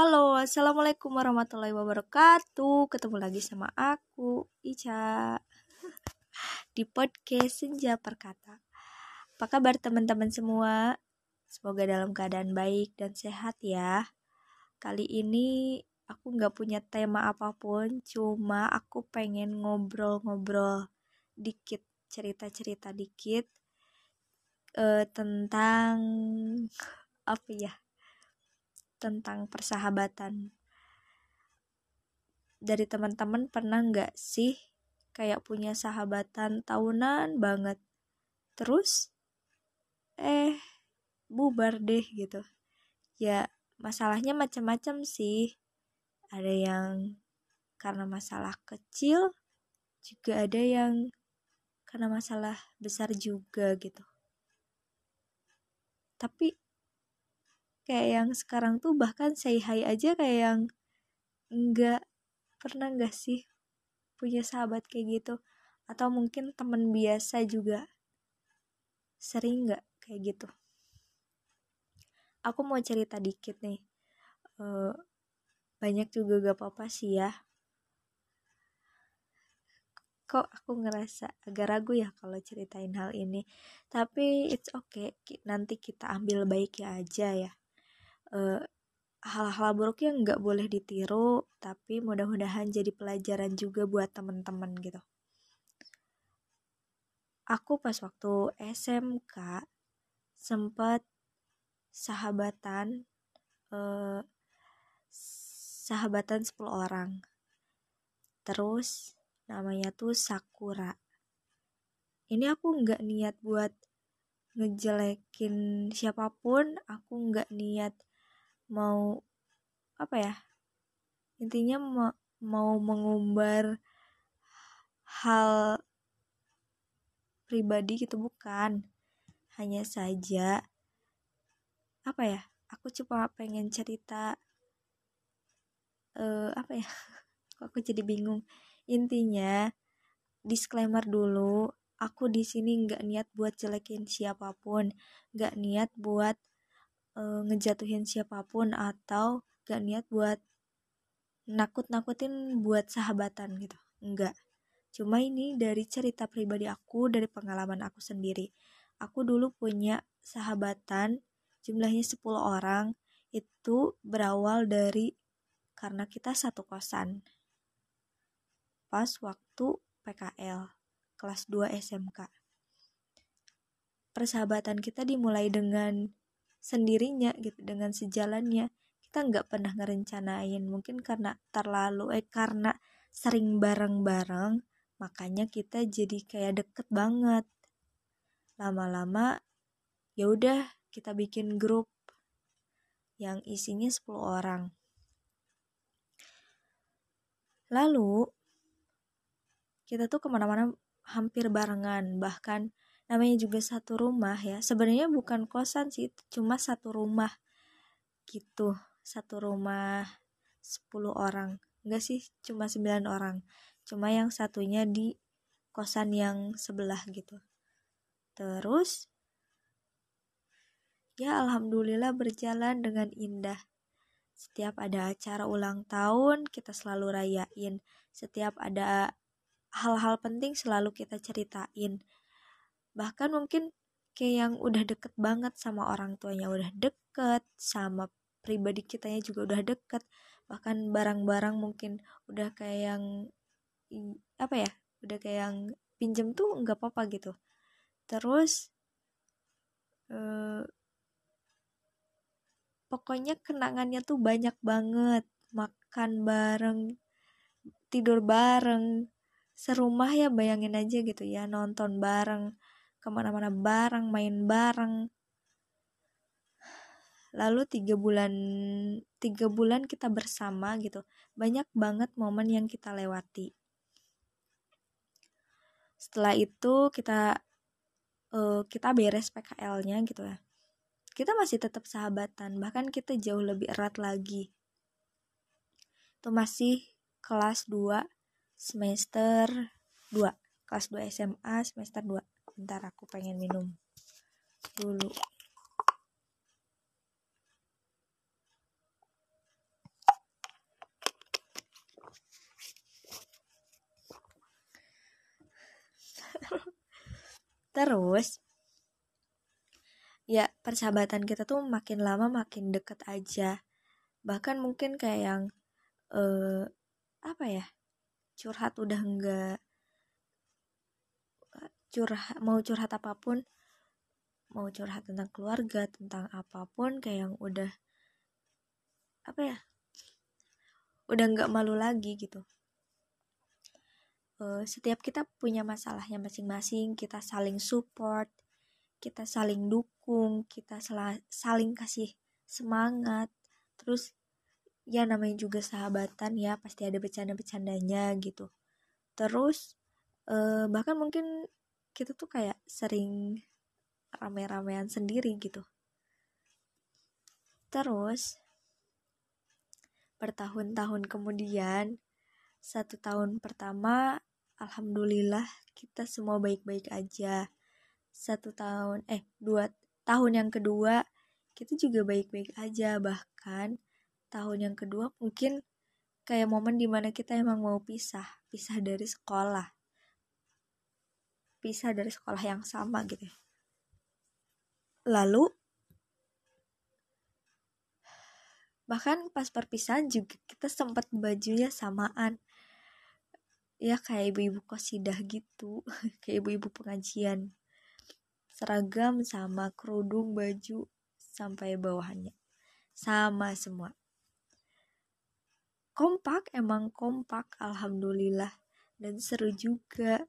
Halo, Assalamualaikum warahmatullahi wabarakatuh. Ketemu lagi sama aku, Ica Di podcast Senja Perkata. Apa kabar teman-teman semua? Semoga dalam keadaan baik dan sehat ya. Kali ini aku gak punya tema apa pun Cuma aku pengen ngobrol-ngobrol dikit Cerita-cerita dikit uh, Tentang Apa ya tentang persahabatan. Dari teman-teman pernah nggak sih kayak punya sahabatan tahunan banget? Terus eh bubar deh gitu. Ya masalahnya macam-macam sih. Ada yang karena masalah kecil juga ada yang karena masalah besar juga gitu. Tapi kayak yang sekarang tuh bahkan say hi aja kayak yang enggak pernah enggak sih punya sahabat kayak gitu? Atau mungkin temen biasa juga sering nggak kayak gitu? Aku mau cerita dikit nih. Uh, banyak juga gak apa-apa sih ya. Kok aku ngerasa agak ragu ya kalau ceritain hal ini? Tapi it's okay nanti kita ambil baik ya aja ya eh, hal-hal buruk yang nggak boleh ditiru tapi mudah-mudahan jadi pelajaran juga buat temen-temen gitu. Aku pas waktu SMK sempet sahabatan uh, sahabatan 10 orang. Terus namanya tuh Sakura. Ini aku nggak niat buat ngejelekin siapa pun aku nggak niat mau apa ya intinya mau, mau mengumbar hal pribadi gitu bukan. Hanya saja apa ya aku cuma pengen cerita uh, apa ya aku jadi bingung. Intinya disclaimer dulu aku di sini nggak niat buat jelekin siapa pun. Nggak niat buat uh, ngejatuhin siapa pun atau gak niat buat nakut-nakutin buat sahabatan gitu. Enggak. Cuma ini dari cerita pribadi aku dari pengalaman aku sendiri. Aku dulu punya sahabatan jumlahnya 10 orang itu berawal dari karena kita satu kosan. Pas waktu PKL kelas 2 SMK persahabatan kita dimulai dengan sendirinya gitu dengan sejalannya. Kita nggak pernah ngerencanain mungkin karena terlalu eh karena sering bareng-bareng makanya kita jadi kayak deket banget. Lama-lama ya udah kita bikin grup yang isinya 10 orang. Lalu kita tuh ke mana-mana hampir barengan bahkan namanya juga satu rumah ya. Sebenarnya bukan kosan sih cuma satu rumah gitu. Satu rumah 10 orang. Enggak sih cuma 9 orang. Cuma yang satunya di kosan yang sebelah gitu. Terus ya alhamdulillah berjalan dengan indah. Setiap ada acara ulang tahun kita selalu rayain. Setiap ada hal-hal penting selalu kita ceritain bahkan mungkin kayak yang udah deket banget sama orang tuanya udah deket sama pribadi kitanya juga udah deket. Bahkan barang-barang mungkin udah kayak yang apa ya udah kayak yang pinjem tuh nggak apa-apa gitu. Terus eh, pokoknya kenangannya tuh banyak banget. Makan bareng tidur bareng serumah ya bayangin aja gitu ya nonton bareng ke mana-mana bareng main bareng. Lalu tiga bulan tiga bulan kita bersama gitu. Banyak banget momen yang kita lewati. Setelah itu kita uh, kita beres PKL-nya gitu ya. Kita masih tetap sahabatan bahkan kita jauh lebih erat lagi. Itu masih kelas 2 semester 2 kelas 2 SMA semester 2 Bentar aku pengen minum dulu. Terus ya persahabatan kita tuh makin lama makin deket aja. Bahkan mungkin kayak yang eh, apa ya? curhat udah enggak curhat mau curhat apa pun mau curhat tentang keluarga tentang apa pun kayak yang udah apa ya udah nggak malu lagi gitu. Uh, setiap kita punya masalahnya masing-masing kita saling support kita saling dukung kita saling kasih semangat terus ya namanya juga sahabatan ya pasti ada bercanda-bercandanya gitu. Terus uh, bahkan mungkin kita tuh kayak sering rame-ramean sendiri gitu. Terus bertahun-tahun kemudian satu tahun pertama alhamdulillah kita semua baik-baik aja. Satu tahun eh dua tahun yang kedua kita juga baik-baik aja. Bahkan tahun yang kedua mungkin kayak momen di mana kita emang mau pisah pisah dari sekolah pisah dari sekolah yang sama gitu. Lalu bahkan pas perpisahan juga kita sempat bajunya samaan. Ya kayak ibu-ibu kosidah gitu. Kayak ibu-ibu pengajian. Seragam sama kerudung baju sampai bawahannya. Sama semua. Kompak emang kompak alhamdulillah. Dan seru juga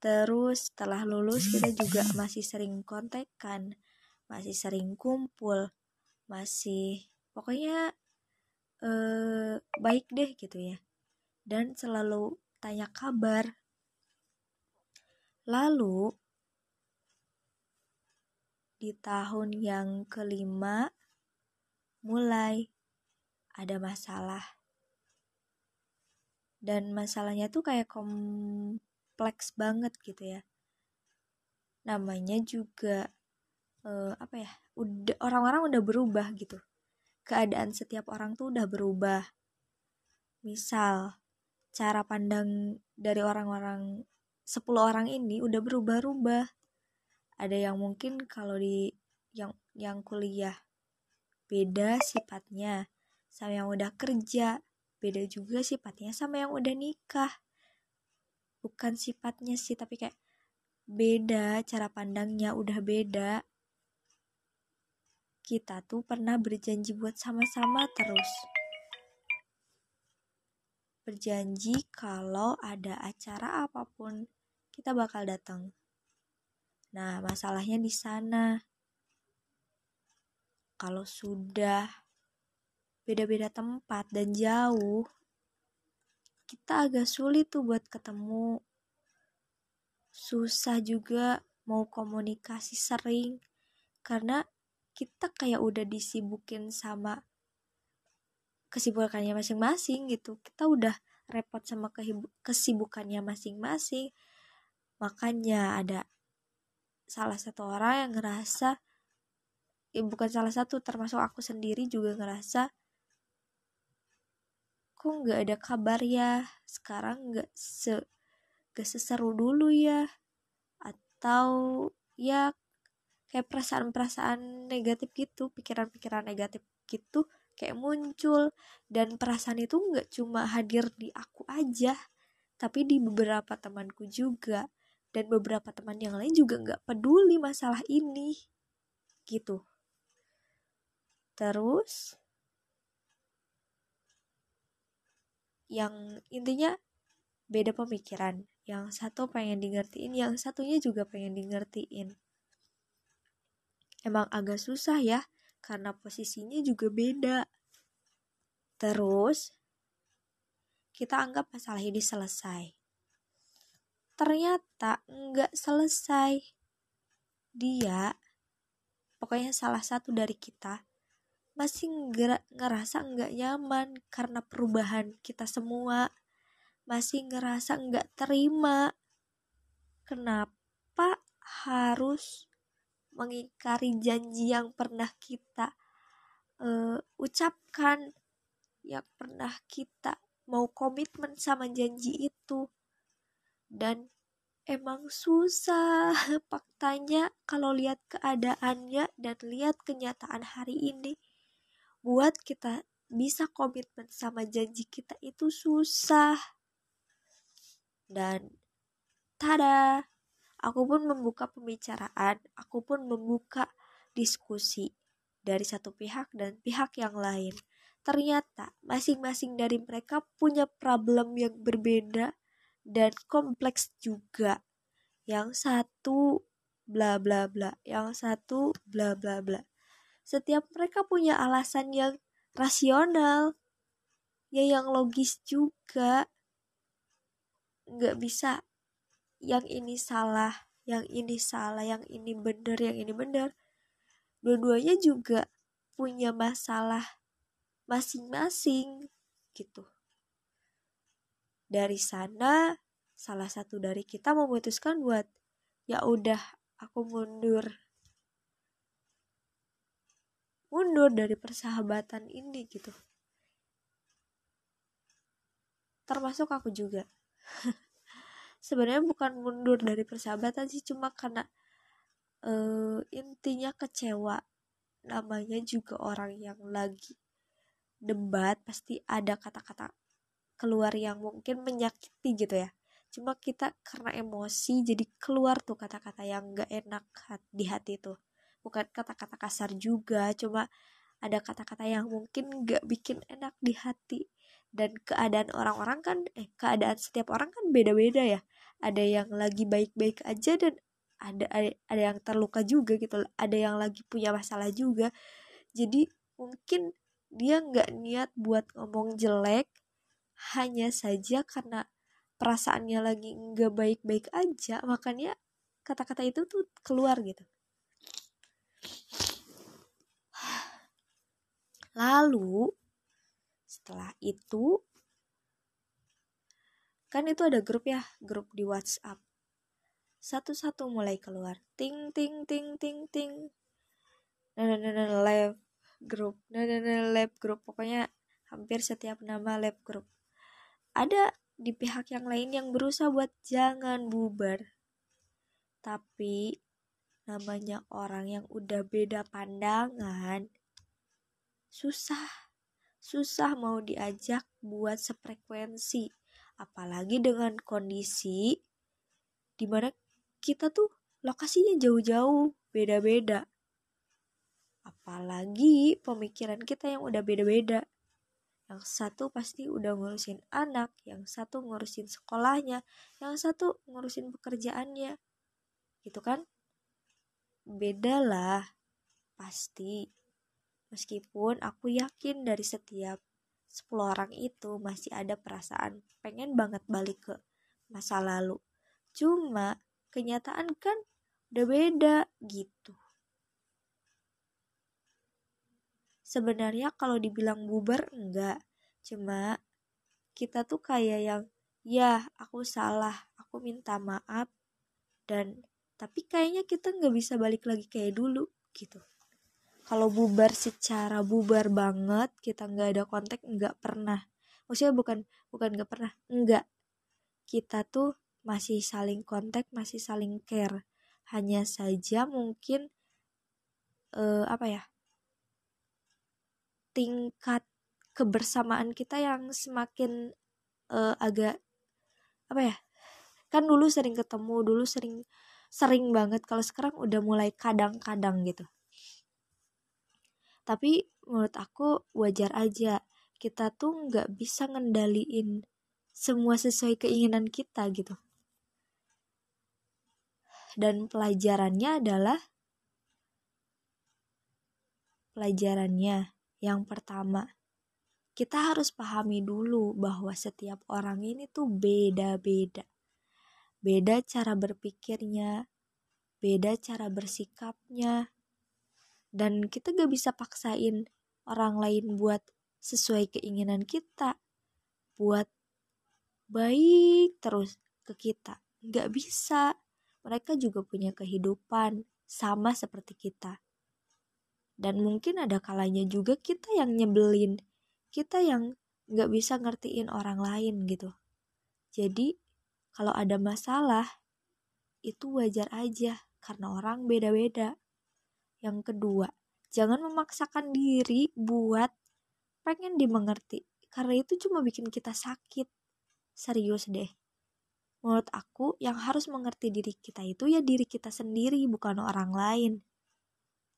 terus setelah lulus kita juga masih sering kontekan masih sering kumpul masih pokoknya eh, baik deh gitu ya. Dan selalu tanya kabar. Lalu di tahun yang kelima mulai ada masalah. Dan masalahnya tuh kayak kompleks banget gitu ya namanya juga uh, apa ya udah orang-orang udah berubah gitu keadaan setiap orang tuh udah berubah. Misal, cara pandang dari orang-orang 10 orang ini udah berubah-ubah. Ada yang mungkin kalau di yang yang kuliah beda sifatnya sama yang udah kerja, beda juga sifatnya sama yang udah nikah. Bukan sifatnya sih, tapi kayak beda cara pandangnya udah beda kita tuh pernah berjanji buat sama-sama terus. Berjanji kalau ada acara apa pun, kita bakal datang. Nah, masalahnya di sana. Kalau sudah beda-beda tempat dan jauh, kita agak sulit tuh buat ketemu. Susah juga mau komunikasi sering karena kita kayak udah disibukin sama kesibukannya masing-masing gitu kita udah repot sama kesibukannya masing-masing makanya ada salah satu orang yang ngerasa ya bukan salah satu termasuk aku sendiri juga ngerasa kok nggak ada kabar ya. Sekarang nggak se gak seseru dulu ya. Atau ya kayak perasaan-perasaan negatif gitu pikiran-pikiran negatif gitu kayak muncul. Dan perasaan itu nggak cuma hadir di aku aja tapi di beberapa temanku juga. Dan beberapa teman yang lain juga nggak peduli masalah ini gitu. Terus yang intinya beda pemikiran yang satu pengen di ngertiin yang satunya juga pengen di ngertiin emang agak susah ya karena posisinya juga beda. Terus kita anggap masalah ini selesai. Ternyata nggak selesai. Dia, pokoknya salah satu dari kita, masih ngerasa nggak nyaman karena perubahan kita semua. Masih ngerasa nggak terima. Kenapa harus mengingkari janji yang pernah kita uh, ucapkan, yang pernah kita mau komitmen sama janji itu, dan emang susah faktanya kalau lihat keadaannya dan lihat kenyataan hari ini buat kita bisa komitmen sama janji kita itu susah dan tada aku pun membuka pembicaraan aku pun membuka diskusi dari satu pihak dan pihak yang lain ternyata masing-masing dari mereka punya problem yang berbeda dan kompleks juga. Yang satu bla bla bla, yang satu bla bla bla. Setiap mereka punya alasan yang rasional, ya yang logis juga. Nggak bisa yang ini salah, yang ini salah, yang ini benar, yang ini benar. Dua-duanya juga punya masalah masing-masing gitu. Dari sana salah satu dari kita memutuskan buat ya udah aku mundur. Mundur dari persahabatan ini gitu. Termasuk aku juga. Sebenarnya bukan mundur dari persahabatan sih cuma karena uh, intinya kecewa namanya juga orang yang lagi debat pasti ada kata-kata keluar yang mungkin menyakiti gitu ya cuma kita karena emosi jadi keluar tuh kata-kata yang gak enak di hati tuh bukan kata-kata kasar juga cuma ada kata-kata yang mungkin gak bikin enak di hati. Dan keadaan orang-orang kan eh keadaan setiap orang kan beda-beda ya. Ada yang lagi baik-baik aja dan ada, ada ada yang terluka juga gitu. Ada yang lagi punya masalah juga. Jadi mungkin dia nggak niat buat ngomong jelek hanya saja karena perasaannya lagi nggak baik-baik aja makanya kata-kata itu tuh keluar gitu lalu setelah itu kan itu ada grup ya grup di WhatsApp. Satu-satu mulai keluar. Ting ting ting ting ting. Nah, nah, nah, live grup nah, nah, nah, lab grup pokoknya hampir setiap nama lab grup ada di pihak yang lain yang berusaha buat jangan bubar. Tapi namanya orang yang udah beda pandangan susah. Susah mau diajak buat sefrekuensi. Apalagi dengan kondisi di mana kita tuh lokasinya jauh-jauh, beda-beda. Apalagi pemikiran kita yang udah beda-beda yang satu pasti udah ngurusin anak, yang satu ngurusin sekolahnya, yang satu ngurusin pekerjaannya. Gitu kan? Beda lah, pasti. Meskipun aku yakin dari setiap 10 orang itu masih ada perasaan pengen banget balik ke masa lalu. Cuma kenyataan kan udah beda gitu. sebenarnya kalau dibilang bubar enggak cuma kita tuh kayak yang ya aku salah aku minta maaf dan tapi kayaknya kita nggak bisa balik lagi kayak dulu gitu kalau bubar secara bubar banget kita nggak ada kontak nggak pernah. Maksudnya bukan bukan nggak pernah enggak kita tuh masih saling kontak masih saling care. Hanya saja mungkin uh, apa ya tingkat kebersamaan kita yang semakin uh, agak apa ya kan dulu sering ketemu dulu sering sering banget. Kalau sekarang udah mulai kadang-kadang gitu tapi menurut aku wajar aja. Kita tuh nggak bisa ngendaliin semua sesuai keinginan kita gitu. Dan pelajarannya adalah pelajarannya yang pertama, kita harus pahami dulu bahwa setiap orang ini tuh beda-beda. Beda cara berpikirnya, beda cara bersikapnya, dan kita gak bisa paksain orang lain buat sesuai keinginan kita, buat baik terus ke kita. Gak bisa. Mereka juga punya kehidupan sama seperti kita dan mungkin ada kalanya juga kita yang nyebelin kita yang nggak bisa ngertiin orang lain gitu jadi kalau ada masalah itu wajar aja karena orang beda-beda. Yang kedua, jangan memaksakan diri buat pengen dimengerti karena itu cuma bikin kita sakit. Serius deh. Menurut aku, yang harus mengerti diri kita itu ya diri kita sendiri, bukan orang lain.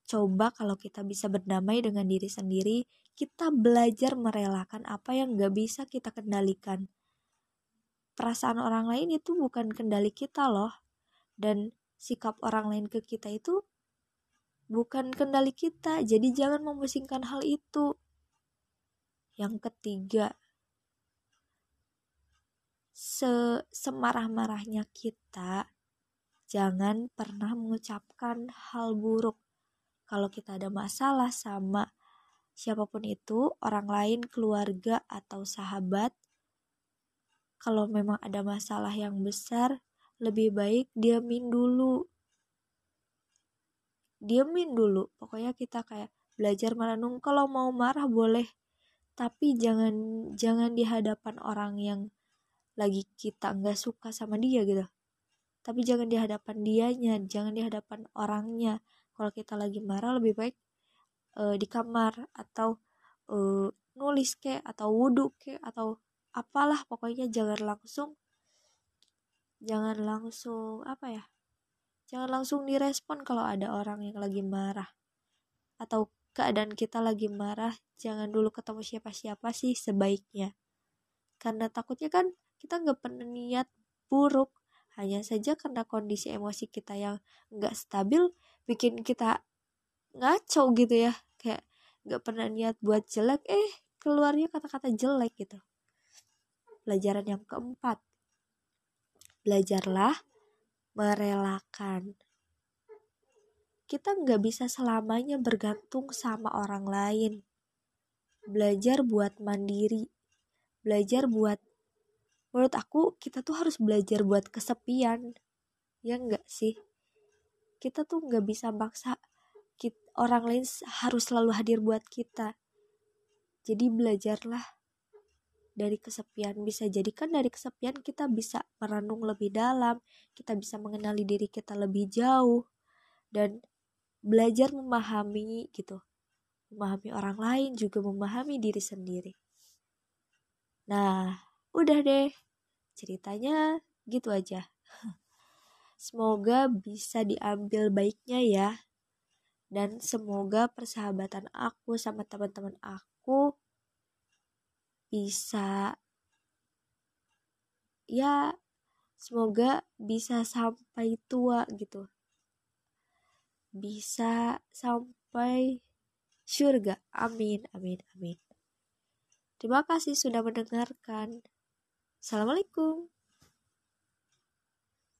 Coba kalau kita bisa berdamai dengan diri sendiri, kita belajar merelakan apa yang gak bisa kita kendalikan. Perasaan orang lain itu bukan kendali kita loh. Dan sikap orang lain ke kita itu bukan kendali kita. Jadi jangan memusingkan hal itu. Yang ketiga, se semarah-marahnya kita jangan pernah mengucapkan hal buruk kalau kita ada masalah sama siapa pun itu, orang lain, keluarga, atau sahabat, kalau memang ada masalah yang besar, lebih baik diamin dulu. Diamin dulu. Pokoknya kita kayak belajar merenung. Kalau mau marah boleh, tapi jangan jangan di hadapan orang yang lagi kita nggak suka sama dia gitu. Tapi jangan di hadapan dianya, jangan di hadapan orangnya kalau kita lagi marah lebih baik uh, di kamar atau uh, nulis ke atau wudhu ke atau apalah pokoknya jangan langsung jangan langsung apa ya jangan langsung direspon kalau ada orang yang lagi marah. Atau keadaan kita lagi marah jangan dulu ketemu siapa-siapa sih sebaiknya. Karena takutnya kan kita nggak pernah niat buruk. Hanya saja karena kondisi emosi kita yang nggak stabil bikin kita ngaco gitu ya. Kayak nggak pernah niat buat jelek eh keluarnya kata-kata jelek gitu. Pelajaran yang keempat. Belajarlah merelakan. Kita nggak bisa selamanya bergantung sama orang lain. Belajar buat mandiri. Belajar buat menurut aku kita tuh harus belajar buat kesepian. Ya enggak sih? Kita tuh nggak bisa maksa orang lain harus selalu hadir buat kita. Jadi belajarlah dari kesepian bisa jadikan dari kesepian kita bisa merenung lebih dalam kita bisa mengenali diri kita lebih jauh dan belajar memahami gitu memahami orang lain juga memahami diri sendiri nah udah deh ceritanya gitu aja Semoga bisa diambil baiknya ya. Dan semoga persahabatan aku sama teman-teman aku bisa ya semoga bisa sampai tua gitu. Bisa sampai surga. Amin, amin, amin. Terima kasih sudah mendengarkan. Assalamualaikum.